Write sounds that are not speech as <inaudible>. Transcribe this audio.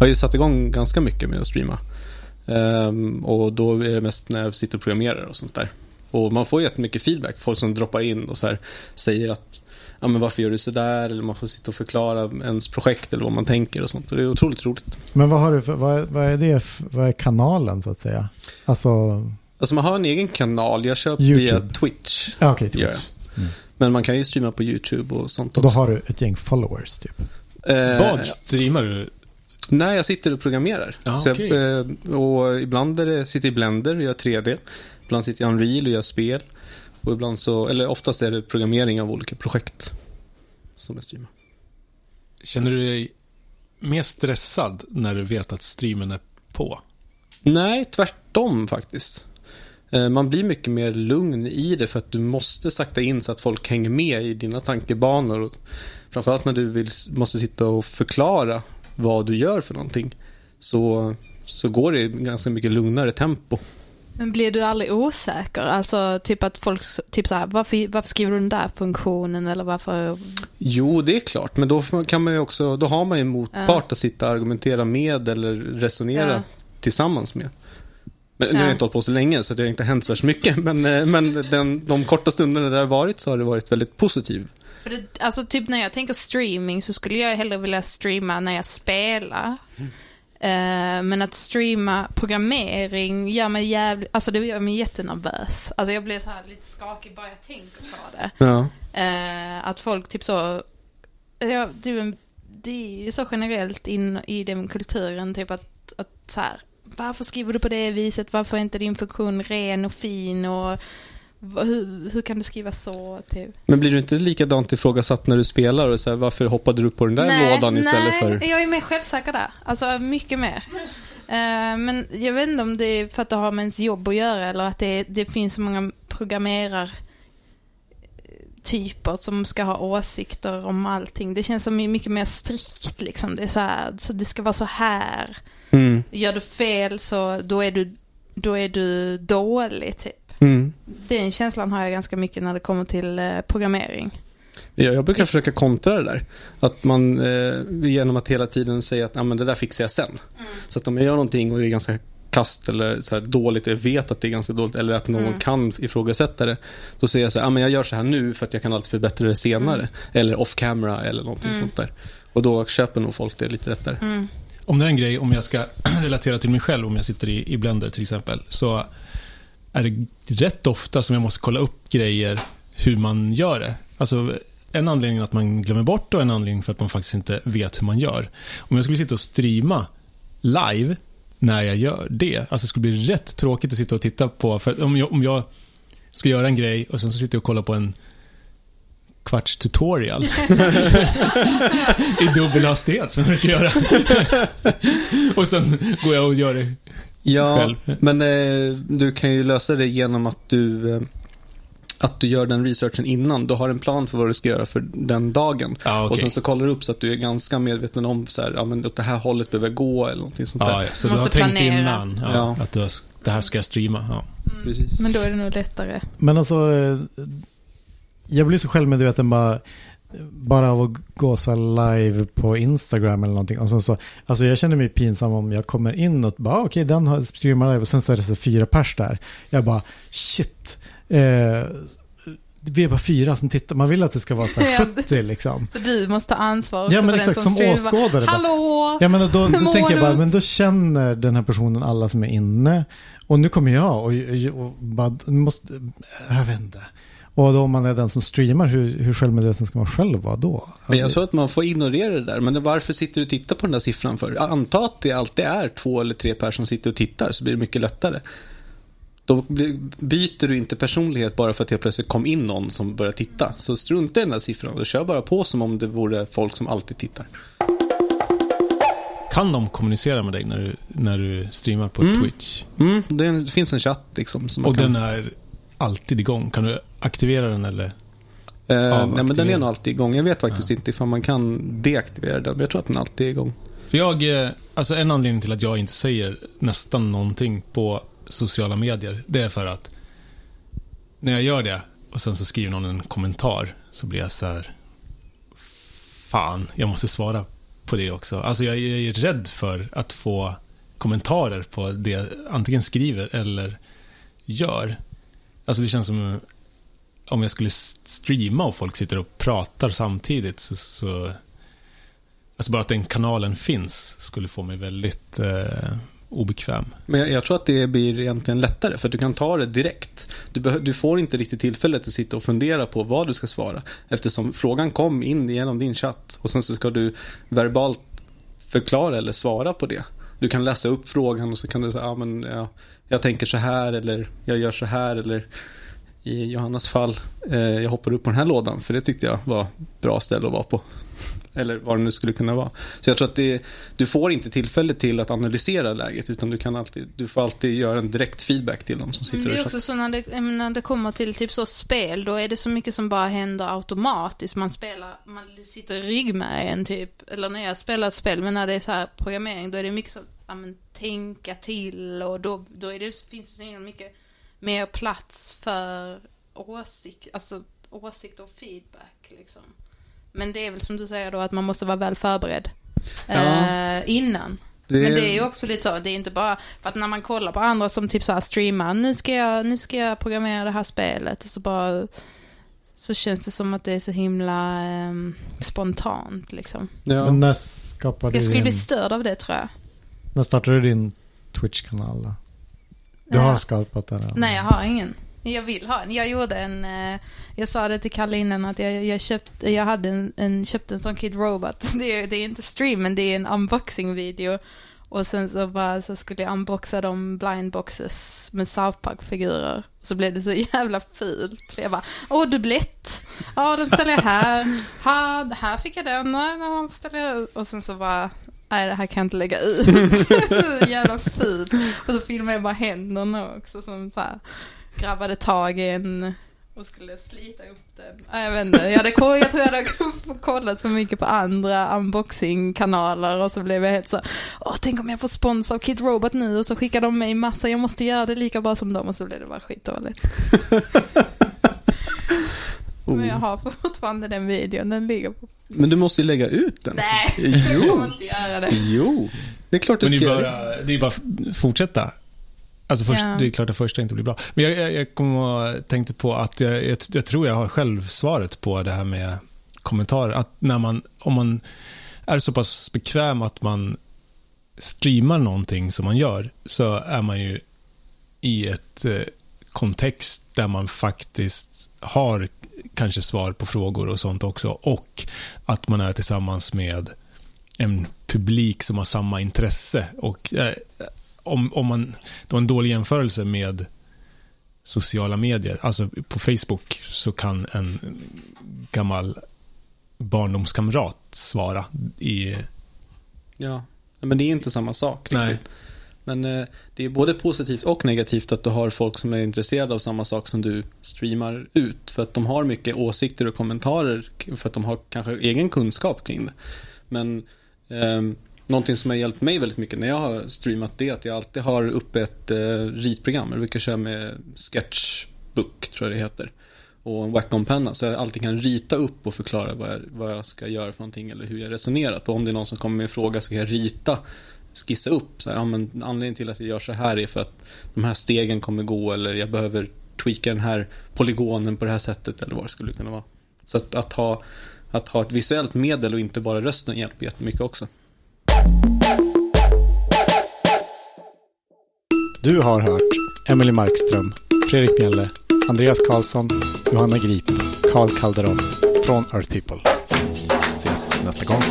har ju satt igång ganska mycket med att streama. Um, och då är det mest när jag sitter och programmerar och sånt där. Och man får jättemycket feedback. Folk som droppar in och så här, säger att ja, men varför gör du sådär? Eller man får sitta och förklara ens projekt eller vad man tänker och sånt. Och det är otroligt roligt. Men vad, har du för, vad, är, vad är det, vad är kanalen så att säga? Alltså... Alltså man har en egen kanal. Jag YouTube. via Twitch. Ja, jag. Twitch. Mm. Men man kan ju streama på YouTube och sånt Och då också. har du ett gäng followers typ. Eh, Vad streamar du? Nej, jag sitter och programmerar. Så okej. jag, eh, och ibland är det, sitter jag i Blender och gör 3D. Ibland sitter jag i Unreal och gör spel. Och ibland så, eller oftast är det programmering av olika projekt som jag streamar. Känner du dig mer stressad när du vet att streamen är på? Nej, tvärtom faktiskt. Eh, Man blir mycket mer lugn i det för att du måste sakta in så att folk hänger med i dina tankebanor. Och framförallt när du vill, måste sitta och förklara vad du gör för någonting så, så går det i ganska mycket lugnare tempo. Men blir du aldrig osäker? Alltså typ att folk, typ så här, varför, varför skriver du den där funktionen eller varför? Jo, det är klart, men då kan man ju också, då har man ju motpart att sitta och argumentera med eller resonera Ja. tillsammans med. Men nu har Ja. jag inte hållit på så länge så det har inte hänt så mycket. <laughs> Men, eh, men den, de korta stunderna det har varit så har det varit väldigt positivt. För det, alltså typ när jag tänker streaming så skulle jag hellre vilja streama när jag spelar. Eh, men att streama programmering gör mig jävligt, alltså det gör mig jättenervös. Alltså jag blir så här lite skakig bara jag tänker på det. Ja. Eh, att folk typ så, ja, du, det är ju så generellt in i den kulturen typ att, att så här, varför skriver du på det viset, varför är inte din funktion ren och fin och hur, hur kan du skriva så typ? Men blir du inte likadant ifrågasatt när du spelar och så här, varför hoppade du upp på den där lådan istället nej, för... jag är mer självsäker där. Alltså mycket mer. Eh, men jag vet inte om det är för att det har med ens jobb att göra eller att det, det finns så många programmerar typer som ska ha åsikter om allting. Det känns som mycket mer strikt liksom. Det är så här, så det ska vara så här. Mm. Gör du fel så då är du, då är du dålig typ. Mm. Den känslan har jag ganska mycket när det kommer till eh, programmering. Ja, jag brukar försöka kontra det där. Att man eh, genom att hela tiden säga att ah, men det där fixar jag sen. Så att om jag gör någonting och det är ganska kast eller så här dåligt jag vet att det är ganska dåligt eller att någon Mm. kan ifrågasätta det. Då säger jag så här, ah, men jag gör så här nu för att jag kan alltid förbättra det senare. Eller off camera eller någonting Mm. sånt där. Och då köper nog folk det lite lättare. Mm. Om det är en grej, om jag ska <clears throat> relatera till mig själv, om jag sitter i, i Blender till exempel, så är det rätt ofta som jag måste kolla upp grejer, hur man gör det. Alltså, en anledning att man glömmer bort och en anledning för att man faktiskt inte vet hur man gör. Om jag skulle sitta och streama live när jag gör det, alltså det skulle bli rätt tråkigt att sitta och titta på, för om jag, om jag ska göra en grej och sen så sitter jag och kollar på en kvarts tutorial <laughs> i dubbelhastighet som jag brukar göra. <laughs> och sen går jag och gör det Ja, själv. men eh, du kan ju lösa det genom att du, eh, att du gör den researchen innan. Du har en plan för vad du ska göra för den dagen. Ja, okej. Och sen så kollar du upp så att du är ganska medveten om så här, ja men åt det här hållet behöver jag gå eller någonting sånt där. Ja, så Du du har tänkt planera. innan ja, Ja. att du har, det här ska jag streama. Ja. Precis. Men då är det nog lättare. Men alltså, eh, jag blir så självmedveten bara, bara av att gå så live på Instagram eller någonting. Och sen så, alltså jag känner mig pinsam om jag kommer in och bara, ah, okej, den har streamat live och sen så är det så fyra pers där. Jag bara, shit. Eh, vi är bara fyra som tittar. Man vill att det ska vara så här <laughs> Ja. 70 liksom. Så du måste ta ansvar också Ja, men för exakt, den som streamar. åskådare. Hallå! Ja, men då, då, då tänker jag bara, men då känner den här personen alla som är inne. Och nu kommer jag och, och, och bara, måste, jag vet inte. Och då om man är den som streamar, hur, hur självmedveten ska man själv vara då? Men jag sa att man får ignorera det där. Men varför sitter du och tittar på den där siffran för? Anta att det alltid är två eller tre personer som sitter och tittar så blir det mycket lättare. Då byter du inte personlighet bara för att det plötsligt kom in någon som börjar titta. Så strunta i den där siffran och kör bara på som om det vore folk som alltid tittar. Kan de kommunicera med dig när du, när du streamar på Mm. Twitch? Mm, det, finns en chatt liksom. Och kan, den är alltid igång? Kan du aktivera den eller? eh, nej, men den är nog alltid igång. Jag vet faktiskt inte ifall man kan deaktivera den. Men jag tror att den alltid är igång. För jag, eh, alltså en anledning till att jag inte säger nästan någonting på sociala medier, det är för att när jag gör det och sen så skriver någon en kommentar så blir jag så här fan, jag måste svara på det också. Alltså jag, jag är rädd för att få kommentarer på det jag antingen skriver eller gör. Alltså det känns som om jag skulle streama och folk sitter och pratar samtidigt så, så Alltså bara att den kanalen finns skulle få mig väldigt eh, obekväm. Men jag, jag, tror att det blir egentligen lättare för att du kan ta det direkt. Du, du, får inte riktigt tillfället att sitta och fundera på vad du ska svara eftersom frågan kom in genom din chatt och sen så ska du verbalt förklara eller svara på det. Du kan läsa upp frågan och så kan du säga, ah, men ja, jag tänker så här eller jag gör så här eller i Johannas fall, eh, jag hoppar upp på den här lådan för det tyckte jag var bra ställe att vara på. <laughs> Eller vad det nu skulle kunna vara. Så jag tror att det, du får inte tillfälle till att analysera läget utan du, kan alltid, du får alltid göra en direkt feedback till dem som sitter Det är också så när det, när det kommer till typ så spel, då är det så mycket som bara händer automatiskt. Man spelar, man sitter i ryggmärgen typ. Eller när jag spelar ett spel, men när det är så här programmering, då är det mycket så, ja men tänka till och då, då är det, finns det så mycket mer plats för åsikt, alltså åsikt och feedback liksom. Men det är väl som du säger då att man måste vara väl förberedd ja. eh, innan. Det... Men det är ju också lite så, det är inte bara, för att när man kollar på andra som typ så här streamar, nu ska jag, nu ska jag programmera det här spelet, och så bara, så känns det som att det är så himla eh, spontant liksom. Ja. Men när skapade du Jag skulle din... bli störd av det tror jag. När startade du din Twitch-kanal då? Du har skapat den? Nej, jag har ingen. Jag vill ha en. Jag gjorde en, eh, jag sa det till Kalle innan att jag, jag, köpt, jag hade en, en, köpt en sån Kid Robot. <laughs> Det är, det är inte stream men det är en unboxing-video. Och sen så, bara, så skulle jag unboxa de blind boxes med South Park-figurer. Så blev det så jävla fult. För jag bara, åh dubblett. Ja, den ställer jag här. Ha, här fick jag den. Ja, ställer jag. Och sen så bara, nej det här kan jag inte lägga ut. <laughs> <laughs> jävla fult. Och så filmade jag bara händerna också som så här grabbade tag i en och skulle slita upp den. Jag vet inte, jag, hade, jag tror jag hade kollat för mycket på andra unboxing-kanaler och så blev jag helt så, åh tänk om jag får spons av Kid Robot nu och så skickar de mig massa, jag måste göra det lika bra som dem och så blev det bara skitdåligt. <laughs> oh. Men jag har fortfarande den videon, den ligger på... Men du måste ju lägga ut den. Nej, <laughs> jo. jag kommer inte göra det. Jo, det är klart du ska göra det. Det är bara fortsätta. Alltså först, yeah. det är klart att första inte blir bra. Men jag, jag, jag kom och tänkte på att jag, jag, jag, tror jag har själv svaret på det här med kommentarer. Att när man, om man är så pass bekväm att man streamar någonting som man gör, så är man ju i ett eh, kontext där man faktiskt har kanske svar på frågor och sånt också. Och att man är tillsammans med en publik som har samma intresse. Och eh, om, om man, det var en dålig jämförelse med sociala medier. Alltså på Facebook så kan en gammal barndomskamrat svara i... Ja, men det är inte samma sak riktigt. Nej. Men eh, det är både positivt och negativt att du har folk som är intresserade av samma sak som du streamar ut. För att de har mycket åsikter och kommentarer för att de har kanske egen kunskap kring det. Men eh, Någonting som har hjälpt mig väldigt mycket när jag har streamat det är att jag alltid har uppe ett eh, ritprogram. Jag brukar köra med Sketchbook, tror jag det heter. Och en Wacom-penna. Så jag alltid kan rita upp och förklara vad jag, vad jag ska göra för någonting eller hur jag resonerat. Och om det är någon som kommer med en fråga så kan jag rita, skissa upp. Så här, ja, men anledningen till att jag gör så här är för att de här stegen kommer gå eller jag behöver tweaka den här polygonen på det här sättet eller vad det skulle kunna vara. Så att, att, ha, att ha ett visuellt medel och inte bara rösten hjälper jättemycket också. Du har hört Emily Markström, Fredrik Mjelle, Andreas Karlsson, Johanna Grip, Karl Calderon från Earth People. Ses nästa gång.